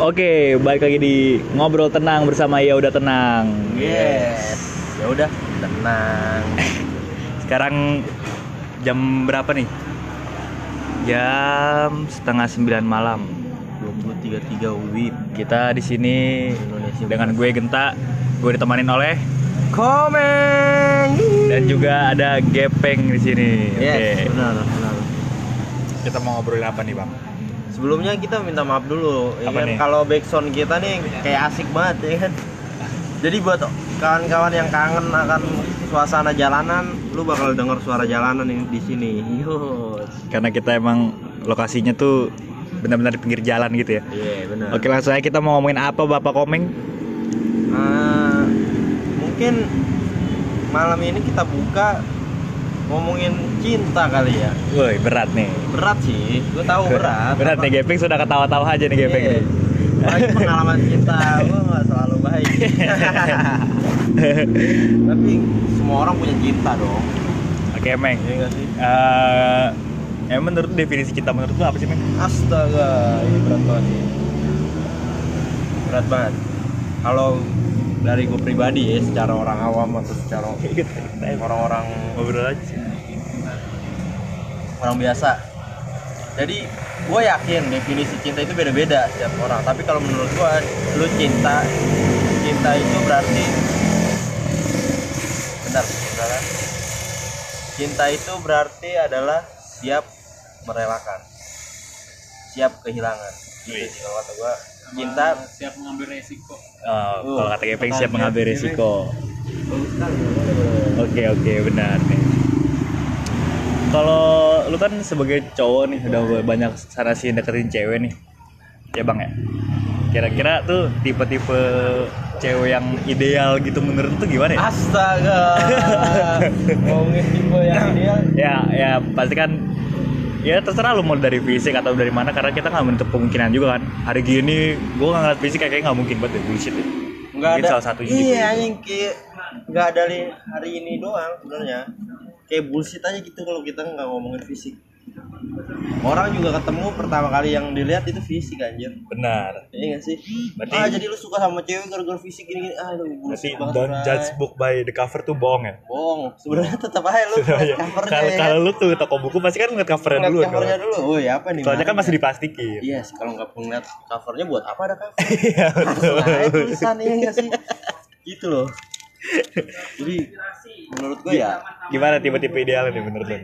Oke, balik lagi di ngobrol tenang bersama ya udah tenang. Yes. Ya udah, tenang. Sekarang jam berapa nih? Jam setengah sembilan malam. 2033 WIB Kita di sini Indonesia. dengan gue Genta, gue ditemanin oleh Komen. dan juga ada Gepeng di sini. Yes, Oke. benar, benar. Kita mau ngobrolin apa nih, Bang? Sebelumnya kita minta maaf dulu. Ya Apa kan kalau backsound kita nih kayak asik banget ya kan. Jadi buat kawan-kawan yang kangen akan suasana jalanan, lu bakal denger suara jalanan ini di sini. Yus. Karena kita emang lokasinya tuh benar-benar di pinggir jalan gitu ya. Iya, benar. Oke, langsung aja kita mau ngomongin apa Bapak Komeng? Ah, mungkin malam ini kita buka ngomongin cinta kali ya. Woi, berat nih. Berat sih, gue tahu berat. Berat nih Gepeng sudah ketawa-tawa aja nih Gepeng Iya. nih. Apalagi pengalaman cinta gue nggak selalu baik. Tapi semua orang punya cinta dong. Oke, Meng. Iya nggak sih? Eh, emang menurut definisi cinta menurut lu apa sih, Meng? Astaga, ini berat banget sih. Berat banget. Kalau dari gue pribadi ya, secara orang awam atau secara orang-orang Ngobrol aja sih. Orang biasa. Jadi gue yakin definisi cinta itu beda-beda setiap orang. Tapi kalau menurut gue, lu cinta, cinta itu berarti benar, benar. Cinta itu berarti adalah siap merelakan, siap kehilangan. Gitu sih kalau kata gue, cinta siap mengambil resiko Oh, Uh, kalau kata Gepeng siap mengambil risiko. Oke, oke, benar nih. Kalau lu kan sebagai cowok nih udah banyak sana sih deketin cewek nih. Ya, Bang ya. Kira-kira tuh tipe-tipe cewek yang ideal gitu menurut lu tuh gimana ya? Astaga, ngomongin tipe yang ideal. ya ya pasti kan ya terserah lu mau dari fisik atau dari mana karena kita nggak menutup kemungkinan juga kan hari gini gua nggak ngeliat fisik kayaknya nggak mungkin banget deh bullshit ya. nggak ada salah gitu. iya anjing kayak nggak ada li hari ini doang sebenarnya kayak bullshit aja gitu kalau kita nggak ngomongin fisik orang juga ketemu pertama kali yang dilihat itu fisik anjir benar iya nggak sih Berarti- ah jadi lu suka sama cewek gara-gara fisik gini gini ah lu berarti banget don't Bray. judge book by the cover tuh bohong ya bohong sebenarnya tetap aja lu Iya. covernya kalau ya kalau lu tuh toko buku pasti kan ngeliat covernya Ngeliat dulu covernya dulu oh ya apa nih soalnya kan masih diplastikin Yes, kalau nggak ngeliat covernya buat apa ada cover? Iya, betul. Aja tulisannya enggak sih? Gitu loh. Jadi menurut gue ya gimana tipe-tipe ideal nih menurut lu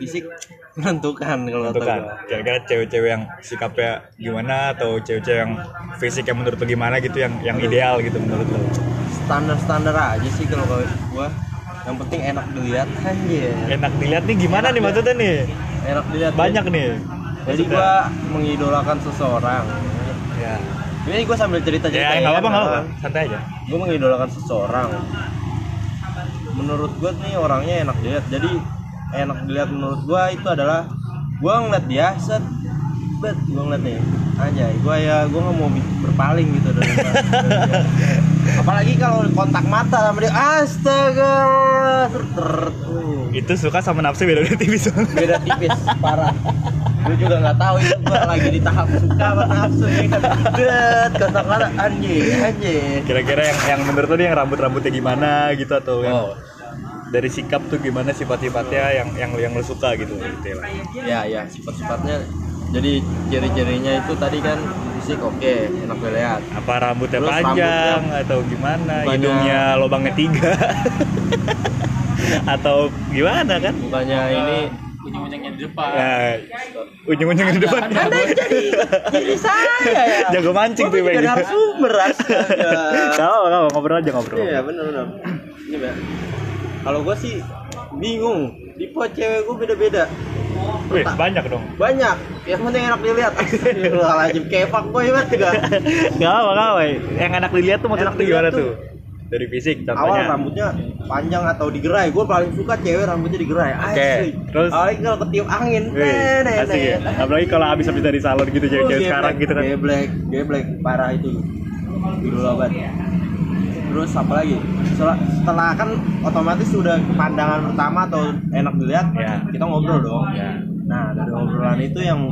fisik menentukan kalau gue. kira-kira cewek-cewek yang sikapnya gimana atau cewek-cewek yang fisik yang menurut lu gimana gitu yang yang ideal gitu menurut lu Standar-standar aja sih kalau gue. Yang penting enak dilihat anjir. enak dilihat nih gimana nih maksudnya nih Enak dilihat. banyak nih Jadi gue mengidolakan seseorang. ya Ini gue sambil cerita cerita. ya nggak apa-apa nggak apa santai aja gue mengidolakan seseorang menurut gue nih orangnya enak dilihat jadi enak dilihat menurut gue itu adalah gue ngeliat dia set bet gue ngeliat nih aja gue ya gue nggak mau berpaling gitu dari. apalagi kalau kontak mata sama dia astaga. Itu suka sama nafsu beda beda tipis. Beda tipis parah. Gue juga nggak tahu itu gue lagi di tahap suka apa nafsu nih. Kan kontak mata anjir anjir kira-kira yang yang menurut nih yang rambut rambutnya gimana gitu atau yang Oh. dari sikap tuh gimana sifat-sifatnya yang yang yang lu suka gitu detail ya ya sifat-sifatnya. Jadi ciri-cirinya itu tadi kan fisik oke. Enak dilihat apa rambutnya Terus panjang atau gimana? Bukannya- hidungnya lubangnya tiga atau gimana kan? Bukannya ini ujung-ujungnya di depan. Ya ujung-ujungnya di depan. Anda jadi jadi saya ya. Jago mancing tuh Gua juga Bang. narasumber astaga. Gak apa, ngobrol aja ngobrol. iya benar benar ini kalau gue sih bingung. Tipe cewek gue beda-beda Wih, banyak dong. banyak yang penting enak dilihat astagfirullahaladzim kayak fuckboy banget juga Gak apa, gak apa. Yang enak dilihat tuh maksudnya gimana tuh? Dari fisik awal contohnya. rambutnya panjang atau digerai gue paling suka cewek rambutnya digerai Oke, asli terus? apalagi kalau ketiup angin Wih, Nenek, asik ya. Apalagi kalau abis-abis dari salon gitu cewek-cewek sekarang gitu kan. Geblek, geblek parah itu. Idola banget. Terus apa lagi? Setelah, setelah kan otomatis sudah pandangan pertama atau enak dilihat, Ya. kita ngobrol dong. Ya. nah dari obrolan itu yang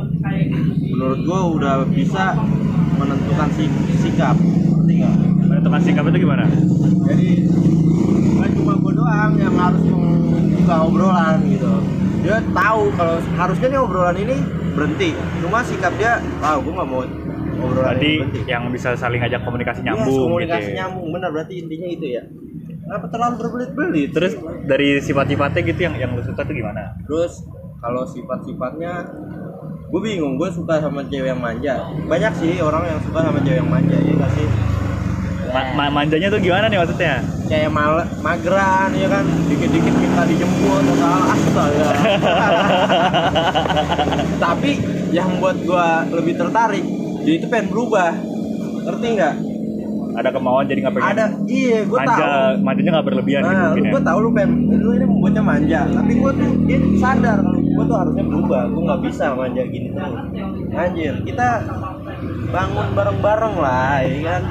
menurut gue udah bisa menentukan sik- sikap nggak menentukan sikap itu gimana jadi bukan cuma gue doang yang harus membuka obrolan gitu dia tahu kalau harusnya nih obrolan ini berhenti cuma sikap dia ah gue nggak mau obrolan berarti berhenti yang bisa saling ngajak komunikasi Yes, nyambung komunikasi gitu ya. nyambung. Benar berarti intinya itu ya. Kenapa terlalu berbelit-belit terus dari sifat-sifatnya gitu yang yang lu suka tuh gimana? Terus kalau sifat-sifatnya gue bingung. Gue suka sama cewek yang manja. Banyak sih orang yang suka sama cewek yang manja ya gak sih? Ma- ma- manjanya tuh gimana nih maksudnya? Kayak mal mageran ya kan? Dikit-dikit minta dijemput atau astaga. Tapi yang buat gua lebih tertarik dia itu pengen berubah. Ngerti nggak? Ada kemauan jadi nggak pengen? Ada. Iya gua manja. tahu. Manjanya nggak berlebihan gitu nah mungkin lu ya. gua tahu lu pengen lu ini membuatnya manja. Tapi gua tuh dia sadar kalau gua tuh harusnya berubah. Gua nggak bisa manja gini terus. Anjir kita bangun bareng-bareng lah ya kan?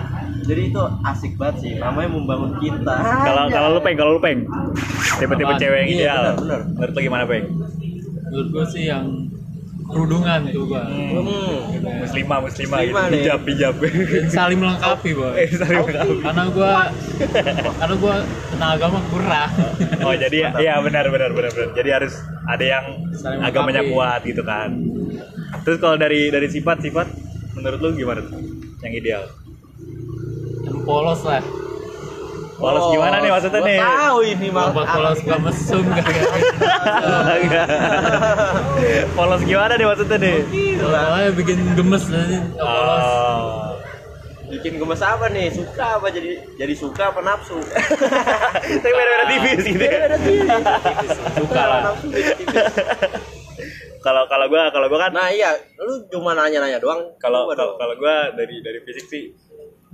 Jadi itu asik banget sih namanya membangun cinta kalau kalau lu peng kalau lu peng. Tipe-tipe cewek yang Iya, ideal. benar, benar. menurut lu gimana peng? Menurut gue sih yang kerudungan tuh gua Hmm. muslimah muslimah gitu. Hijab hijab. Saling melengkapi boy eh sorry maaf. karena gua karena gua tentang agama kurang. Oh jadi ya iya benar benar benar benar. Jadi harus ada yang Saling agamanya melengkapi. kuat gitu kan. Terus kalau dari dari sifat sifat menurut lu gimana tuh? Yang ideal. Yang polos lah polos gimana nih maksudnya Gua nih? tahu ini buat polos gak mesum gak polos gimana nih maksudnya nih? Soalnya bikin gemes nanti polos. Oh. Bikin gemes apa nih? Suka apa jadi jadi suka apa nafsu? Tapi beda-beda tipis gitu ya? Beda tipis. Suka lah. nafsu tipis. kalau kalau gua kalau gua kan nah iya. Lu cuma nanya-nanya doang. Kalau kalau kalau gua dari dari fisik sih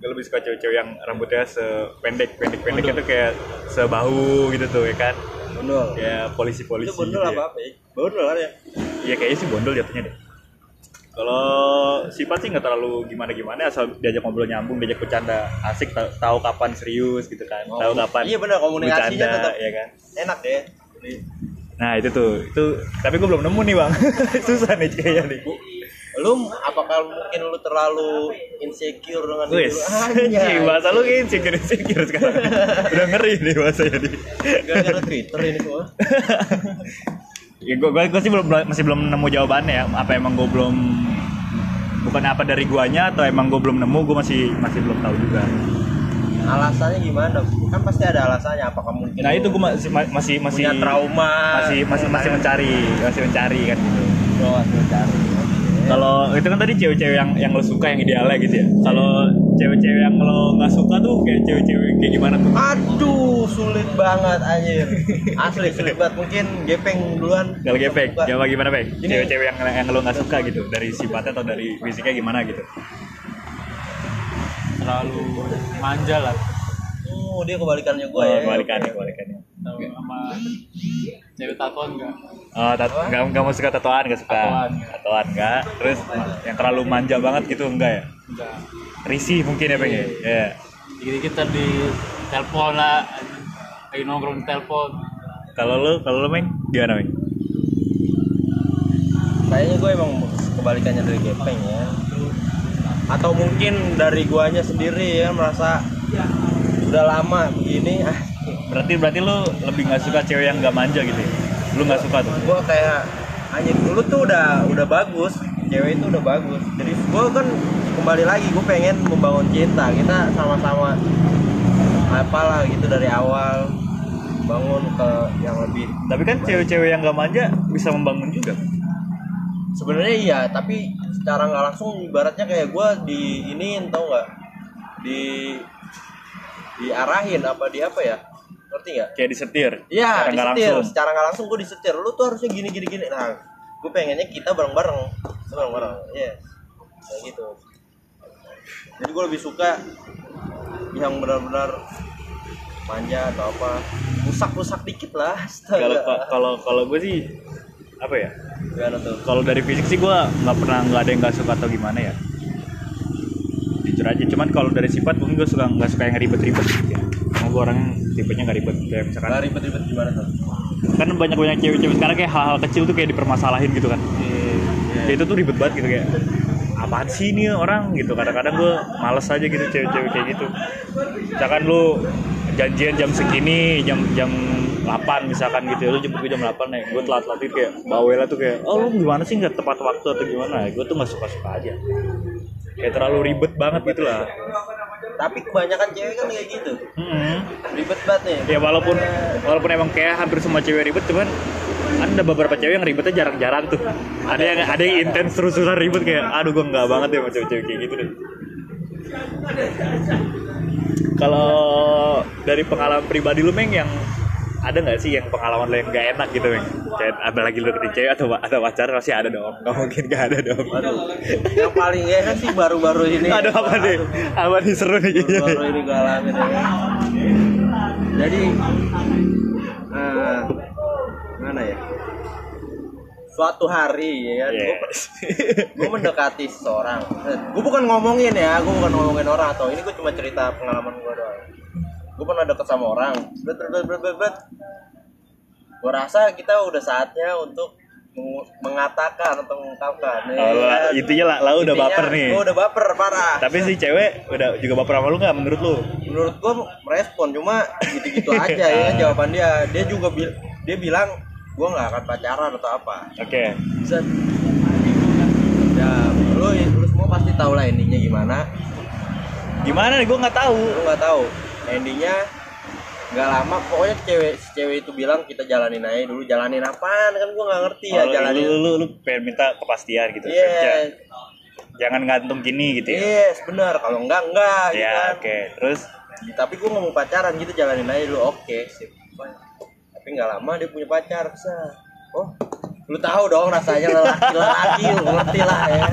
gue lebih suka cewek-cewek yang rambutnya sependek pendek pendek itu kayak sebahu gitu tuh ya kan? Bondol kayak polisi polisi itu bondol apa apa ya. Bondol kan ya? Iya kayaknya sih bondol jatuhnya deh. Kalau sifat sih nggak terlalu gimana gimana asal diajak ngobrol nyambung, diajak bercanda. Asik, tahu, kapan serius gitu kan, tahu kapan iya benar komunikasinya bercanda, tetap ya kan. enak ya Nah itu tuh, itu tapi gue belum nemu nih bang, susah nih kayaknya nih. Lu apakah mungkin lu terlalu insecure dengan diri lu? anjing, bahasa lu kayak insecure insecure sekarang. Udah ngeri nih bahasanya nih. gara-gara Twitter ini semua ya gue gue sih belum masih belum nemu jawabannya ya. Apa emang gue belum bukan apa dari guanya atau emang gue belum nemu gue masih masih belum tahu juga. alasannya gimana kan pasti ada alasannya apakah mungkin Nah itu gue masih masih masih punya trauma masih masih masih mencari masih mencari kan gitu. Oh, masih mencari Kalau itu kan tadi cewek-cewek yang yang lo suka yang idealnya gitu ya. Kalau cewek-cewek yang lo nggak suka tuh kayak cewek-cewek kayak gimana tuh? Aduh, sulit banget anjir. Asli sulit banget. Mungkin gepeng duluan. Kalau gepeng, coba gimana peng? Cewek-cewek yang yang lo nggak suka gitu dari sifatnya atau dari fisiknya gimana gitu? terlalu manja lah Oh, dia kebalikannya gue Oh, ya. kebalikannya, kebalikannya. Sama cewek tatoan enggak Oh, tat nggak nggak mau suka tatoan, nggak suka. Tatoan, nggak. Tatoan nggak. Terus yang terlalu manja banget gitu enggak ya? enggak Risih mungkin ya peng ya? Iya. dikit-dikit tadi telepon lah lagi nongkrong di telepon Kalau lo, kalau lo meng gimana meng? Kayaknya gue emang kebalikannya dari gepeng ya. Atau mungkin dari guanya sendiri ya merasa udah lama begini ah Berarti berarti lo lebih nggak suka cewek yang nggak manja gitu ya? Lu nggak suka tuh? gue kayak anjing dulu tuh udah udah bagus cewek itu udah bagus. Jadi gue kan kembali lagi gue pengen membangun cinta. Kita sama-sama apalah gitu dari awal bangun ke yang lebih Tapi kan cewek-cewek yang nggak manja bisa membangun juga. sebenarnya iya tapi secara nggak langsung ibaratnya kayak gue di ini tau nggak? Di diarahin apa di apa ya ngerti nggak Kayak disetir. Iya, secara disetir. langsung. Secara nggak langsung gue disetir. Lu tuh harusnya gini gini gini. Nah, gue pengennya kita bareng bareng, bareng bareng. Iya, kayak gitu. Jadi gue lebih suka yang benar-benar manja atau apa, rusak-rusak dikit lah. Kalau kalau kalau gue sih apa ya? Kalau dari fisik sih gue nggak pernah nggak ada yang nggak suka atau gimana ya. Jujur aja. Cuman kalau dari sifat mungkin gue suka nggak suka yang ribet-ribet. Gitu ya. Mau gue orang tipenya nggak ribet kayak misalkan Nah, ribet-ribet gimana tuh? kan banyak banyak cewek-cewek sekarang kayak hal-hal kecil tuh kayak dipermasalahin gitu kan. Ya, itu tuh ribet banget gitu kayak apaan sih ini orang? gitu. Kadang-kadang gue males aja gitu cewek-cewek kayak gitu. Misalkan lu janjian jam segini jam jam 8 misalkan gitu ya lu jemput gue jam 8 nih gue telat-telat gitu kayak bawel tuh kayak oh lu gimana sih? Nggak tepat waktu atau gimana? Gue tuh nggak suka-suka aja kayak terlalu ribet banget gitu lah. Tapi kebanyakan cewek kan kayak gitu. Mm-mm. ribet banget nih. Ya walaupun walaupun emang kayak hampir semua cewek ribet cuman ada beberapa cewek yang ribetnya jarang-jarang tuh. Ada yang ada yang intens terus-terusan ribet kayak aduh gue nggak banget ya sama cewek-cewek kayak gitu deh. Kalau dari pengalaman pribadi lu meng yang ada nggak sih yang pengalaman lo yang gak enak gitu meng kayak apalagi lu deketin cewek atau atau pacar pasti ada dong. Nggak mungkin gak ada dong. Aduh, yang paling enak sih baru-baru ini. Aduh apa nih? Apa nih? Seru nih kayaknya nih. baru ini gue alamin ya. jadi eh, mana ya? Suatu hari ya kan Yes. gue mendekati seseorang gue bukan ngomongin ya gue bukan ngomongin orang atau ini gue cuma cerita pengalaman gue doang gue pernah deket sama orang bet bet bet bet bet, bet. gue rasa kita udah saatnya untuk meng- mengatakan atau mengungkapkan ya Oh, lah, intinya lah, lah udah Intinya, baper nih. gue udah baper parah Tapi si cewek udah juga baper sama lu nggak menurut lu? menurut gua merespon cuma gitu-gitu aja ya kan jawaban dia dia juga bil dia bilang gua nggak akan pacaran atau apa Oke. Set. ya lu lu semua pasti tahu lah endingnya gimana Gimana nih? Gue nggak tahu. lu nggak tahu endingnya nggak lama pokoknya cewek si cewek itu bilang kita jalanin aja dulu. Jalanin apaan? Kan gua nggak ngerti ya Oh, lu, jalanin. lu, lu, lu pengen minta kepastian gitu. iya. Ja- Jangan gantung gini gitu ya. yes benar. Kalau enggak enggak gitu Ya, kan. oke. Terus? Tapi gue mau pacaran gitu jalanin aja dulu. Oke sip. Tapi nggak lama dia punya pacar bisa oh lu tahu dong rasanya lelaki lelaki lu ngerti lah ya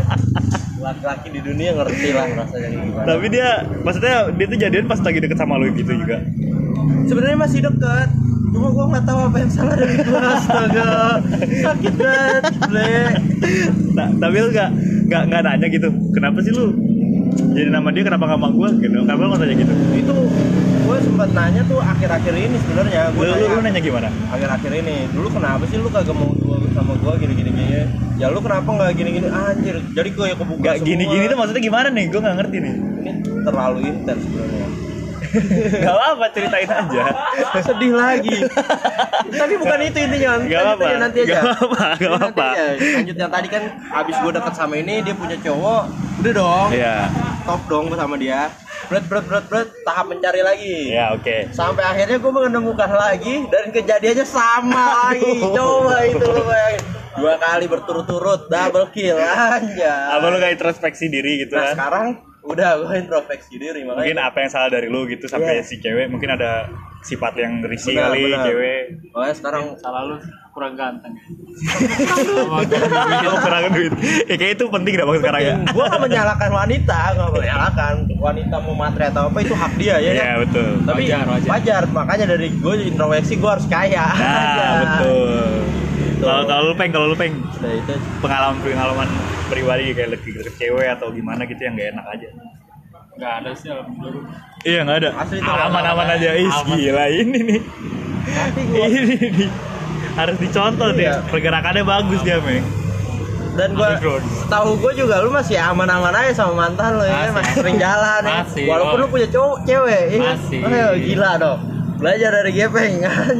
laki-laki di dunia ngerti lah rasanya gimana tapi dia maksudnya dia tuh jadian pas lagi deket sama lu gitu juga. sebenarnya masih deket cuma gue nggak tahu apa yang salah dari gue astaga sakit banget ble Nah, tapi lu nggak nggak nggak nanya gitu. Kenapa sih lu jadi nama dia kenapa nggak sama gue gitu? Kenapa lu nggak tanya gitu? itu gue sempat nanya tuh akhir-akhir ini sebenarnya Lu, gue lu, lu nanya gimana? akhir-akhir ini dulu kenapa sih lu kagak mau sama gua gini-gini gini ya lu kenapa nggak gini-gini anjir jadi gue yang kebuka Gak semua. gini-gini tuh maksudnya gimana nih? Gue nggak ngerti nih. ini terlalu intens sebenarnya Gak apa ceritain aja. sedih lagi tapi bukan itu intinya Gak apa-apa. nanti aja Gak apa-apa. Gak apa-apa. lanjut yang tadi kan abis gue deket sama ini dia punya cowok udah dong Iya. top dong sama dia berat berat berat berat tahap mencari lagi Ya oke. sampai akhirnya gue menemukan lagi dan kejadiannya sama lagi coba itu lu bayangin dua kali berturut-turut double kill aja Apa lu kayak introspeksi diri gitu nah kan? sekarang udah gue introspeksi diri Mungkin makanya apa yang salah dari lu gitu sampai Iya. si cewek mungkin ada sifat yang risih Benar, kali benar. cewek. makanya sekarang Salah lu kurang ganteng. Oh, kurang duit. Ya kayak itu penting dah bang sekarang ya. gue gak menyalahkan wanita gak menyalahkan wanita mau materi atau apa itu hak dia ya Iya kan? betul. tapi Wajar, wajar, wajar. makanya dari gue introspeksi gue harus kaya Nah aja. betul. Kalau kalau lu peng, kalau lu peng pengalaman pengalaman pribadi kayak lagi deket cewek atau gimana gitu yang gak enak aja. Enggak ada sih alhamdulillah. Iya nggak ada. Aman-aman aja. Ih Aman. gila ini nih. tapi gue Ini nih. Harus dicontoh deh. Iya. Pergerakannya bagus dia, Meng. dan gua tahu gue juga lu masih aman-aman aja sama mantan lo ya Masih. masih sering jalan ya Masih, walaupun oh. lu punya cowok cewek ya? Masih. Ayo, gila dong belajar dari gepeng aja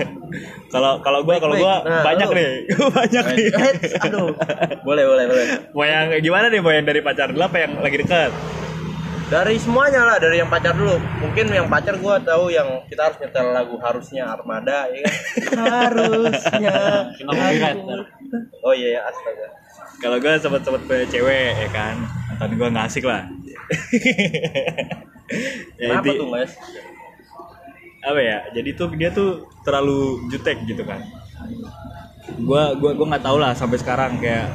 Kalau kalau gua kalau gua Nah, banyak lu. nih. banyak nih. Eh, aduh boleh boleh boleh Mau yang gimana nih? Mau yang dari pacar dulu apa yang lagi dekat? Dari semuanya lah dari yang pacar dulu. Mungkin yang pacar gue tahu yang kita harus nyetel lagu harusnya armada ya kan? Harusnya. Copyright. oh iya ya astaga. Kalau gua sempet-sempet punya cewek ya kan. Nonton gua nggak asik lah. ya, kenapa tuh mas? Apa ya? Jadi tuh dia tuh terlalu jutek gitu kan. Gua gua gua nggak tahu lah sampai sekarang kayak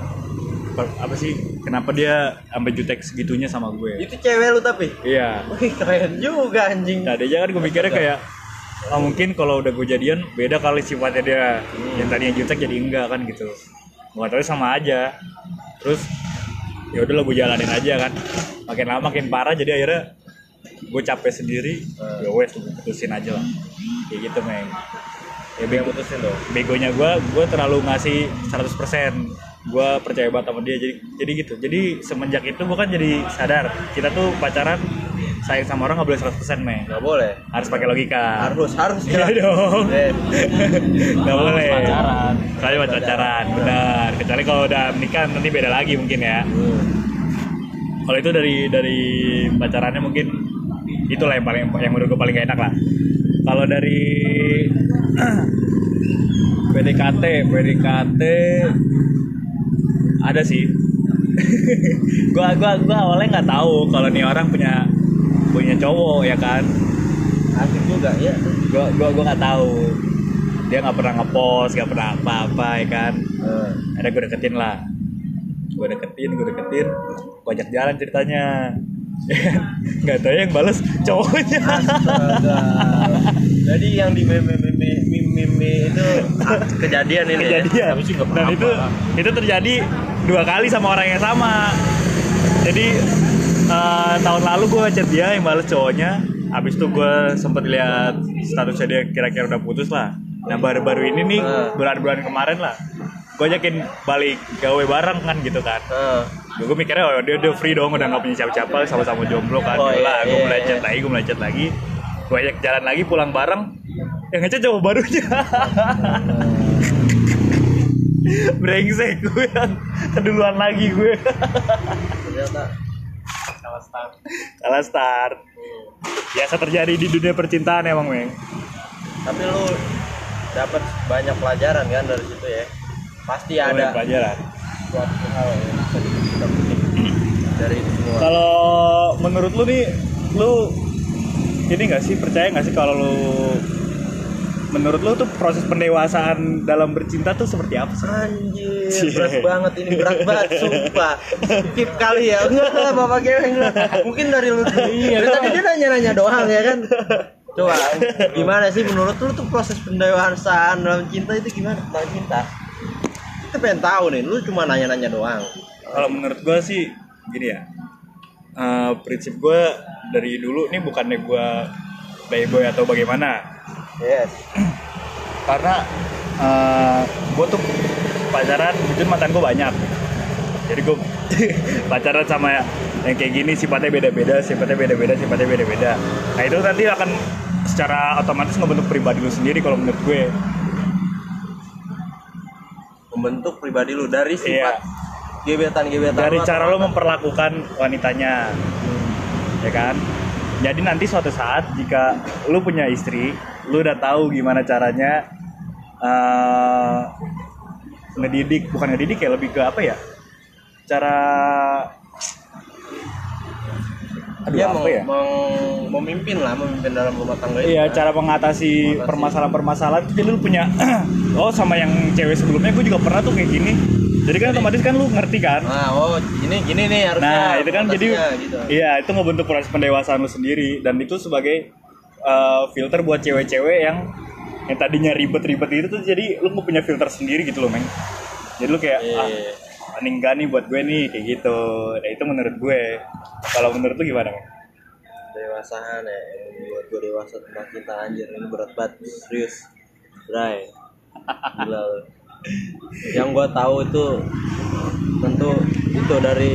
per- apa sih? Kenapa dia sampai jutek segitunya sama gue? Itu cewek lu tapi? Iya. Wih keren juga anjing. Tadi aja kan gue mikirnya kayak oh, mungkin kalau udah gue jadian beda kali sifatnya dia. Yang tadinya jutek jadi enggak kan gitu. Nggak tahu sama aja. Terus ya udah gue jalanin aja kan. Makin lama makin parah jadi akhirnya gue capek sendiri. Ya wes putusin aja lah. Kayak gitu meng ya bego mutusin dong. begonya gue gue terlalu ngasih 100% gue percaya banget sama dia jadi jadi gitu. Jadi semenjak itu gue kan jadi sadar kita tuh pacaran sayang sama orang nggak boleh 100% meh nggak boleh. Harus pakai logika. Harus harus. Iya jelas. dong. Nggak boleh. pacaran. kali buat pacaran benar. Kecuali kalau udah menikah nanti beda lagi mungkin ya. Hmm. kalau itu dari dari pacarannya mungkin itulah yang paling yang menurut gue paling gak enak lah. Kalau dari PDKT PDKT ada sih. Gua gua gua awalnya nggak tahu kalau nih orang punya punya cowok ya kan? Asik juga ya gua gua gua nggak tahu. Dia nggak pernah ngepost nggak pernah apa-apa ya kan? Eh, ada gue deketin lah. Gue deketin gue deketin. Gue ajak jalan ceritanya. Nggak tahu yang balas cowoknya. Astaga. Jadi yang di meme meme meme meme itu kejadian ini ya? kejadian. Tapi sih nggak dan itu itu terjadi dua kali sama orang yang sama. Jadi eh, tahun lalu gue chat dia yang balas cowoknya. Habis itu gue sempet lihat statusnya dia kira-kira udah putus lah. Nah baru-baru ini nih Eh. bulan-bulan kemarin lah gue ajakin balik gawe bareng kan gitu kan. Eh, gue mikirnya oh, dia udah free dong udah nggak punya siapa-siapa sama-sama jomblo kan. Oh, iya, gue iya, mulai chat lagi gue mulai chat lagi. Gue ajak jalan lagi pulang bareng. Yang ngechat cowok barunya brengsek gue. Keduluan lagi gue. Ternyata Salah start. kalah start. Biasa terjadi di dunia percintaan emang meng. Tapi lu dapat banyak pelajaran kan dari situ ya? Pasti Banyak ada pelajaran. suatu hal yang bisa kita petik dari semua. Kalau menurut lu nih lu ini nggak sih percaya nggak sih kalau lu menurut lu tuh proses pendewasaan dalam bercinta tuh seperti apa sih? Anjir, Cie. berat banget ini berat banget, sumpah. Skip kali ya, enggak lah bapak gue enggak. Mungkin dari lu. Iya, Dari tadi dia nanya-nanya doang ya kan. Coba, gimana sih menurut lu tuh proses pendewasaan dalam cinta itu gimana? Dalam cinta? Kita pengen tahu nih, lu cuma nanya-nanya doang. Kalau menurut gue sih gini ya, eh, prinsip gue dari dulu nih bukannya gue playboy atau bagaimana, Yes. karena gue tuh pacaran jujur mantan gue banyak. Jadi gue pacaran sama yang kayak gini sifatnya beda-beda sifatnya beda-beda sifatnya beda-beda. Nah itu nanti akan secara otomatis ngebentuk pribadi lu sendiri kalau menurut gue. Membentuk pribadi lu dari Iya. sifat gebetan-gebetan dari lu cara atau lu memperlakukan wanitanya. Ya kan jadi nanti suatu saat jika lu punya istri lu udah tahu gimana caranya eh, ngedidik bukan ngedidik ya lebih ke apa ya cara aduh dia apa mau, ya mau memimpin lah, memimpin dalam rumah tangga itu. Iya, kan. cara mengatasi permasalahan-permasalahan itu jadi lu punya oh sama yang cewek sebelumnya gue juga pernah tuh kayak gini. Jadi kan otomatis kan lu ngerti kan? Nah, oh gini gini nih harusnya. Nah, itu kan jadi gitu. iya, itu ngebentuk proses pendewasaan lu sendiri dan itu sebagai uh, filter buat cewek-cewek yang yang tadinya ribet-ribet itu tuh jadi lu mau punya filter sendiri gitu loh, Meng. Jadi lu kayak Iya. ah, mending gak nih buat gue nih kayak gitu. Nah, itu menurut gue. Kalau menurut lu gimana? Dewasaan ya, yang buat gue dewasa tentang cinta anjir ini berat banget, serius. Bray. Gila. Yang gue tahu itu tentu itu dari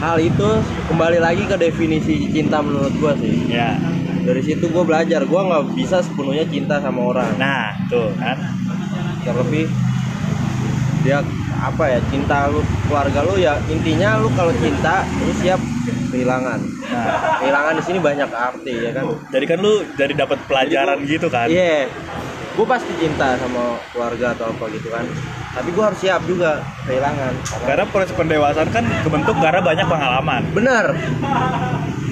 hal itu kembali lagi ke definisi cinta menurut gue sih. Ya. Dari situ gue belajar, gue nggak bisa sepenuhnya cinta sama orang. Nah, tuh kan. terlebih dia apa ya cinta lu keluarga lu ya intinya lu kalau cinta lu siap kehilangan Nah, kehilangan di sini banyak arti ya kan jadi kan lu dari dapat pelajaran gitu kan. iya gue pasti cinta sama keluarga atau apa gitu kan tapi gue harus siap juga kehilangan karena Karena proses pendewasaan kan kebentuk karena banyak pengalaman. benar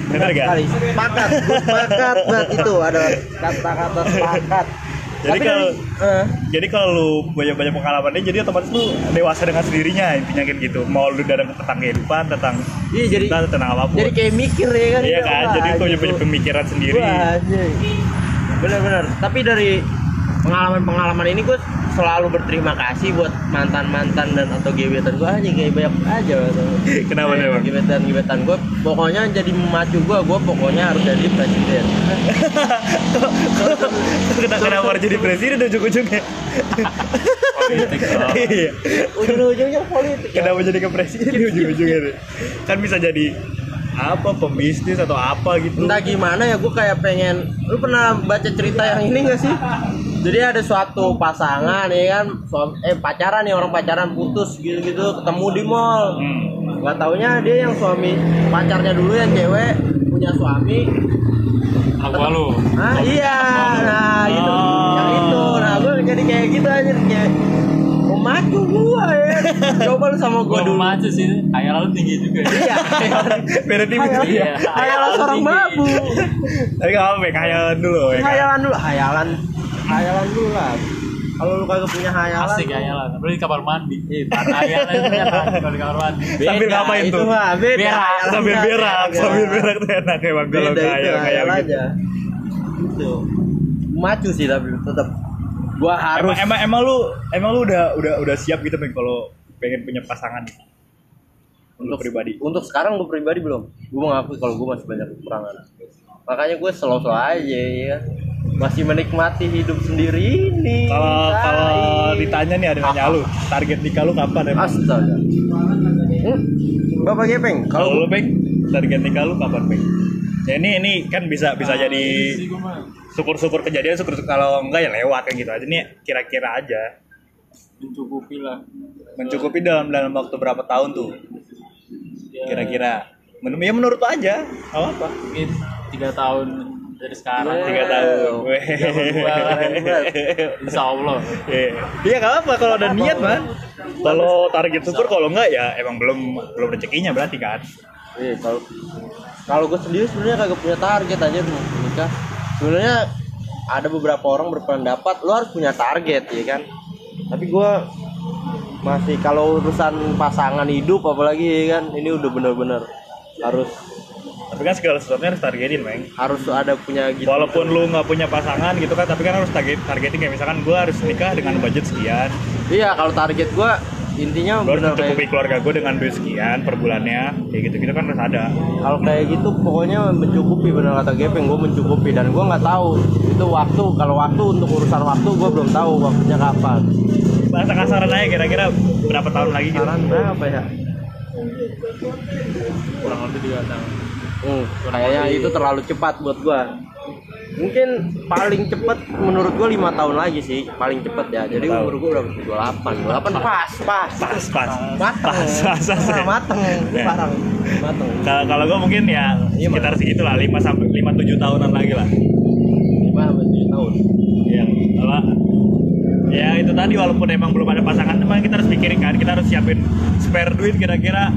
Bener gak? sekali sepakat gue sepakat banget itu ada kata-kata sepakat Jadi Tapi kalau- dari- eh, Jadi kalau lu banyak-banyak pengalamannya jadi otomatis lu dewasa dengan sendirinya intinya kan gitu. Mau lu dalam tentang kehidupan, tentang iya jadi cinta, tentang apa pun. jadi kayak mikir ya kan iya kan? Jadi anjir, punya gua- pemikiran sendiri. Bener-bener. Tapi dari pengalaman-pengalaman ini gue selalu berterima kasih buat mantan mantan dan atau gebetan gue aja kayak banyak aja. Kenapa nih, Bang? gebetan gebetan gue pokoknya jadi memacu gue gue pokoknya harus jadi presiden Kenapa, kenapa harus jadi presiden ujung-ujungnya? politik. Iya. ujung-ujungnya politik. Kenapa jadi ke presiden ujung-ujungnya nih? Kan bisa jadi apa pembisnis atau apa gitu. entah gimana ya gue kayak pengen lu pernah baca cerita yang ini gak sih jadi ada suatu pasangan ya kan suam- eh pacaran nih orang pacaran putus gitu gitu ketemu di mall Hmm. nggak taunya dia yang suami pacarnya dulu yang cewek punya suami gua lu ah iya nah gitu Oh. yang itu nah gue jadi kayak gitu aja kayak memacu gua ya coba lu sama gua gua dulu maju sih kayak lu tinggi juga ya iya Beda tipis. Hayalan, Iya. hayalan seorang Tinggi. babu Tapi nggak apa-apa, hayalan dulu ya. kan? hayalan dulu hayalan hayalan dulu lah kalau lu kagak punya hayalan asik hayalan. Apalagi di kamar mandi. Hayalan itu kalau di kamar mandi. Sambil Beda, ngapain itu tuh? mah beda. Berak, hayalan Sambil berak, beda. sambil berak tuh enak emang kalau kayak kayak hayal gitu. aja. Itu macu sih tapi tetap gua harus Emang, emang emang lu emang lu udah udah udah siap gitu Ben kalau pengen punya pasangan untuk pribadi. untuk sekarang gue pribadi belum. Gue mengakui kalau gue masih banyak kekurangan. Makanya gue slow-slow aja ya masih menikmati hidup sendiri ini. Kalau kalau ditanya nih ada nanya lu, target nikah lu kapan emang? astaga. Hmm? bapak gepeng Kalau kalau lu Beng, target nikah lu kapan Beng? Ya ini ini kan bisa bisa jadi gua mah syukur-syukur kejadian syukur kalau enggak ya lewat kayak gitu aja. Nih kira-kira aja. Mencukupi lah. Mencukupi dalam dalam waktu berapa tahun tuh? Ya, kira-kira. Men ya menurut lu aja apa apa mungkin tiga tahun dari sekarang tiga tahun insya Allah Iya, Iya nggak apa kalau ada niat man. Kalau target syukur kalau enggak ya emang belum belum rezekinya berarti kan. Iya, kalau kalau gue sendiri sebenarnya kagak punya target aja mau nikah. Sebenarnya ada beberapa orang berpendapat lo harus punya target ya kan. Tapi gue masih kalau urusan pasangan hidup apalagi ya kan ini udah bener-bener harus Tapi kan segala sesuatunya harus targetin, Meng. harus ada punya gitu. Walaupun lu nggak punya pasangan gitu kan, tapi kan harus target targeting kayak misalkan gua harus nikah dengan budget sekian, Iya kalau target gue intinya gua harus mencukupi kayak keluarga gua dengan duit sekian per bulannya, kayak gitu gitu kan harus ada. kalau kayak gitu pokoknya mencukupi bener kata Gepeng gue mencukupi dan gue nggak tahu itu waktu kalau waktu untuk urusan waktu gue belum tahu waktunya kapan. Bahasa kasaran aja kira-kira berapa tahun lagi gitu. Berapa ya? kurang lebih tiga tahun Hmm, kayaknya itu terlalu cepat buat gua. Mungkin paling cepet menurut gua lima tahun lagi sih, paling cepet ya. Jadi tahun. umur gua berapa? 28. 28 pas, pas. Pas, pas. Mateng. Pas, pas, pas. Nah, mateng, Ya. parang. Mateng. Kalau kalau gua mungkin ya Iya, sekitar lah, 5 sampai 5 7 tahunan lagi lah. 5 sampai 7 tahun. Iya, kalau ya itu tadi walaupun emang belum ada pasangan, emang kita harus pikirin kan, kita harus siapin spare duit kira-kira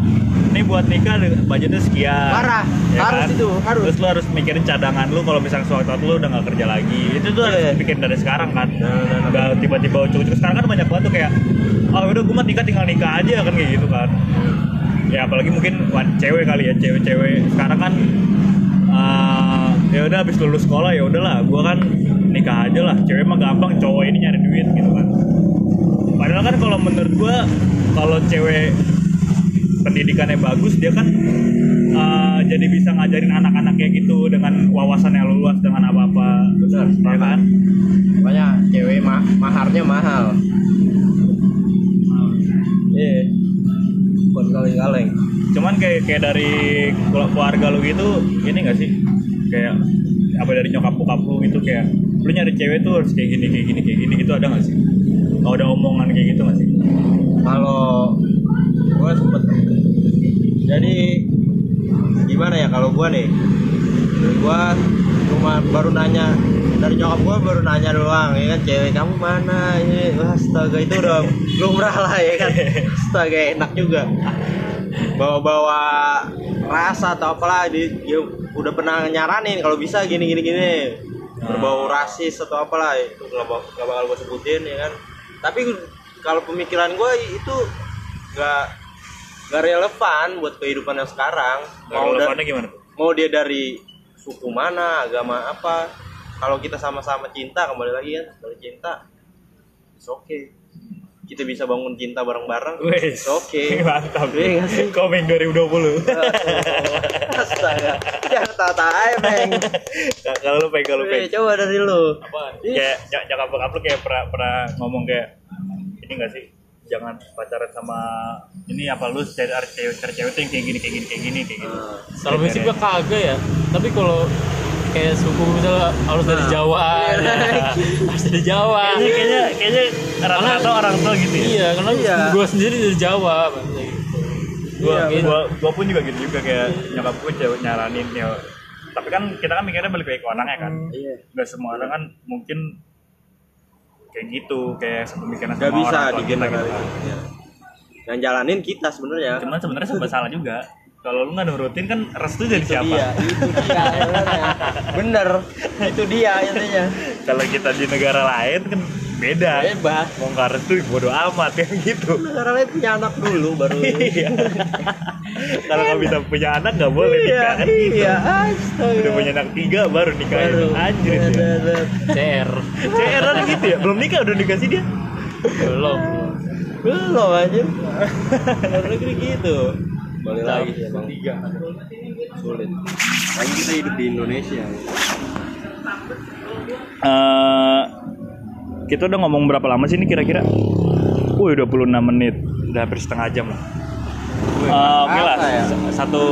ini buat nikah budgetnya sekian. Parah, harus itu, harus. Terus lu harus mikirin cadangan lu kalau misalnya suatu waktu lu udah gak kerja lagi. Itu tuh harus Iya. bikin dari sekarang kan. Nah, nah, nah. Nggak tiba-tiba ucuk-ucuk. Sekarang kan banyak banget tuh kayak oh udah gue mah nikah tinggal nikah aja kan kayak gitu kan. Ya apalagi mungkin wan- cewek kali ya, cewek-cewek sekarang kan eh, ya udah habis lulus sekolah ya udahlah. Gua kan nikah aja lah. Cewek mah gampang cowok ini nyari duit gitu kan. Padahal kan kalau menurut gua kalau cewek pendidikannya bagus dia kan eh, jadi bisa ngajarin anak-anak kayak gitu dengan wawasan yang luas dengan apa-apa. Benar, ya kan? Makanya cewek ma maharnya mahal. Iya. Buat kaleng-kaleng. cuman kayak kayak dari kelu- keluarga lu gitu ini gak sih kayak apa dari nyokap bokap lu gitu kayak lu nyari cewek tuh harus kayak gini kayak gini kayak gini gitu ada gak sih? Kalau ada omongan kayak gitu gak sih? Kalau gue sempet jadi gimana ya kalau gue nih gue cuma baru nanya dari nyokap gue baru nanya doang ya kan cewek kamu mana ini? Wah astaga itu udah lumrah lah ya kan. Astaga enak juga. Bawa-bawa rasa atau apalah di udah pernah nyaranin kalau bisa gini gini gini. Berbau rasis atau apalah itu nggak bak- nggak bakal gue sebutin ya kan? Tapi kalau pemikiran gue itu nggak nggak relevan buat kehidupan yang sekarang. Mau da- relevannya gimana mau dia dari suku mana agama apa. Kalau kita sama-sama cinta kembali lagi kan kembali cinta it's okay kita bisa bangun cinta bareng-bareng Wes. it's okay Mantap. Iya nggak sih? Komeng 2020. astaga jangan tata aja Peng kalau lu peng kalau peng. Eh, coba dari lu Kayak ny- nyokap bokap lu kayak pernah pernah ngomong kayak ini enggak sih? Jangan pacaran sama ini apa lu cari cewek cewek tuh yang kayak gini kayak gini kayak gini kayak gini. Kalau musik gua kagak ya. Tapi kalau kayak suku misalnya harus dari Jawa, Iya. harus dari Jawa. Kayaknya kayaknya kayaknya rata-rata orang tua gitu ya. Iya, karena Iya. gua sendiri dari Jawa. Gua Iya, gitu. gua gua pun juga gitu juga kayak nyokap gue cewek nyaranin ya tapi kan kita kan mikirnya balik ke orangnya kan iya nggak semua orang kan mungkin kayak gitu kayak sepemikiran nggak sama bisa orang tua kita gitu digeneralisir. Iya. yang jalanin kita sebenarnya cuman sebenarnya serba salah juga kalau lu nggak nurutin kan restu dari siapa? Iya, itu dia bener. Itu dia intinya kalau kita di negara lain kan beda. Hebat mau nggak restu bodo amat ya gitu. Negara lain punya anak dulu baru iya. kalau nggak bisa punya anak nggak boleh iya nikah kan gitu. iya astaga. Udah punya anak tiga baru nikah baru. anjir Ada, ya. CR. CR ada gitu ya? Belum nikah udah dikasih dia? Belum. belum aja luar negeri gitu balik lagi sih emang Tiga. sulit lagi kita hidup di Indonesia Eh, kita udah ngomong berapa lama sih ini kira-kira? Wih, 26 menit. Udah hampir setengah jam lah. Oke lah, ya? satu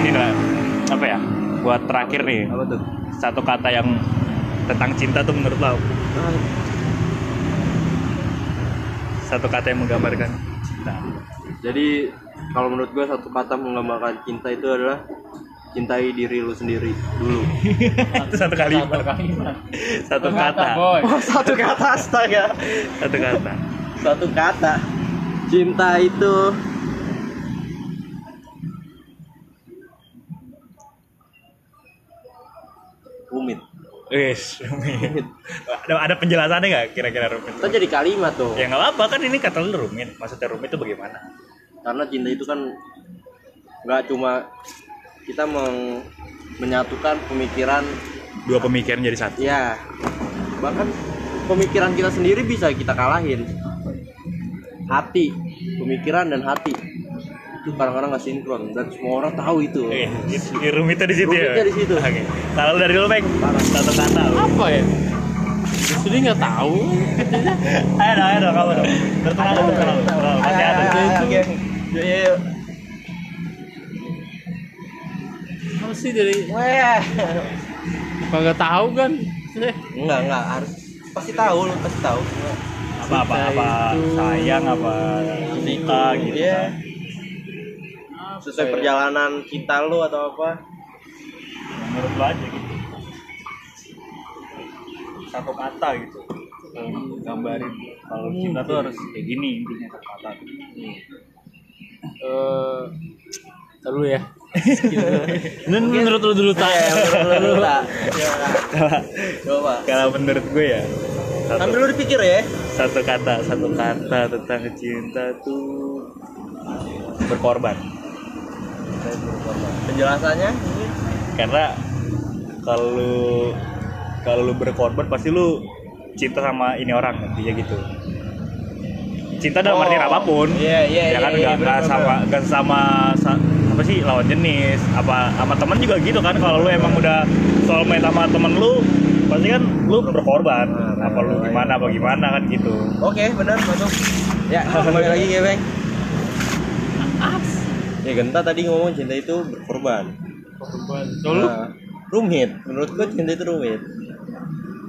ini lah apa ya? Buat terakhir nih, apa tuh satu kata yang tentang cinta tuh menurut lo satu kata yang menggambarkan cinta. jadi kalau menurut gue satu kata menggambarkan cinta itu adalah cintai diri lu sendiri dulu Itu satu kalimat. Satu. Satu kata. boy. oh satu kata astaga Satu kata. satu kata cinta itu rumit Wis, rumit. Ada, ada penjelasannya nggak kira-kira rumit? itu jadi kalimat tuh Ya nggak apa-apa kan ini kata lu rumit. Maksudnya rumit itu bagaimana? Karena cinta itu kan nggak cuma kita meng- menyatukan pemikiran Dua pemikiran jadi satu. ya bahkan pemikiran kita sendiri bisa kita kalahin hati pemikiran dan hati itu kadang-kadang nggak sinkron dan semua orang tahu itu Oke, gitu. Ya, rumitnya di situ ya. Rumitnya di situ. Oke. Kalau dari lu Bang, satu kata. Apa ya? Jadi nggak tahu. Ayo dong, ayo dong kamu dong. Tertenang dong, tertenang dong. Ada. Iya, Apa sih dari Weh. kagak tahu kan? Eh, Enggak, enggak harus pasti tahu lu pasti tahu. Apa apa apa itu. sayang apa cinta gitu. Iya. kan. Sesuai ya? perjalanan kita lu atau apa? Menurut lu aja gitu. Satu kata gitu. Gambarin kalau cinta tuh harus kayak gini intinya satu kata. Eh ntar dulu ya. Dan menurut lu dulu tak? Iya, menurut lu, Tak. Coba. Kalau menurut gue ya satu, Sambil lu dipikir ya. satu kata satu kata tentang cinta tuh berkorban. Penjelasannya karena kalau kalau lu berkorban pasti lu cinta sama ini orang intinya gitu cinta dalam Oh, artian apa pun iya, iya, ya kan iya, nggak iya, nggak bener, sama nggak sama sa- apa sih lawan jenis apa sama temen juga gitu kan kalau lu emang udah soulmate sama temen lu pasti kan lu berkorban Nah, apa lu nah, gimana apa gimana kan gitu Oke, benar masuk. Ya, kembali lagi ya, Bang. Ya, Genta tadi ngomong cinta itu berkorban. Dulu Nah, rumit. Menurut gua cinta itu rumit.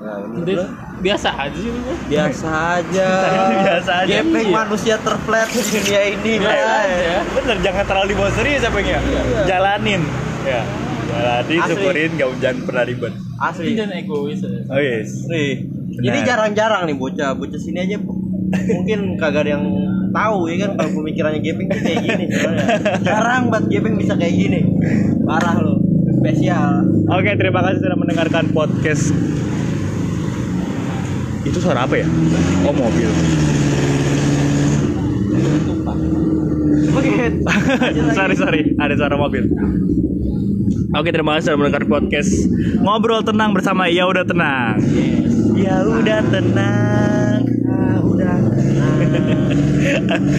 Nah, menurut biasa aja sih biasa aja. Biasa aja. Gepeng Iya. manusia terflat di dunia ini, aja. bener jangan terlalu dibawa serius apa ya Iya. jalanin ya jalanin Asli. syukurin gak jangan pernah ribet Asli. jangan egois. ya. oh yes ini jarang-jarang nih bocah bocah sini aja mungkin kagak ada yang tahu ya kan kalau pemikirannya Gepeng tuh kayak gini sebenarnya. Jarang banget Gepeng bisa kayak gini. Parah loh. Spesial. Oke, terima kasih sudah mendengarkan podcast. Itu suara apa ya? Oh, mobil. Oke. sorry, sorry. Ada suara mobil. Oke, terima kasih sudah mendengarkan podcast Ngobrol Tenang bersama Ya Udah Tenang. Ya Udah Tenang. udah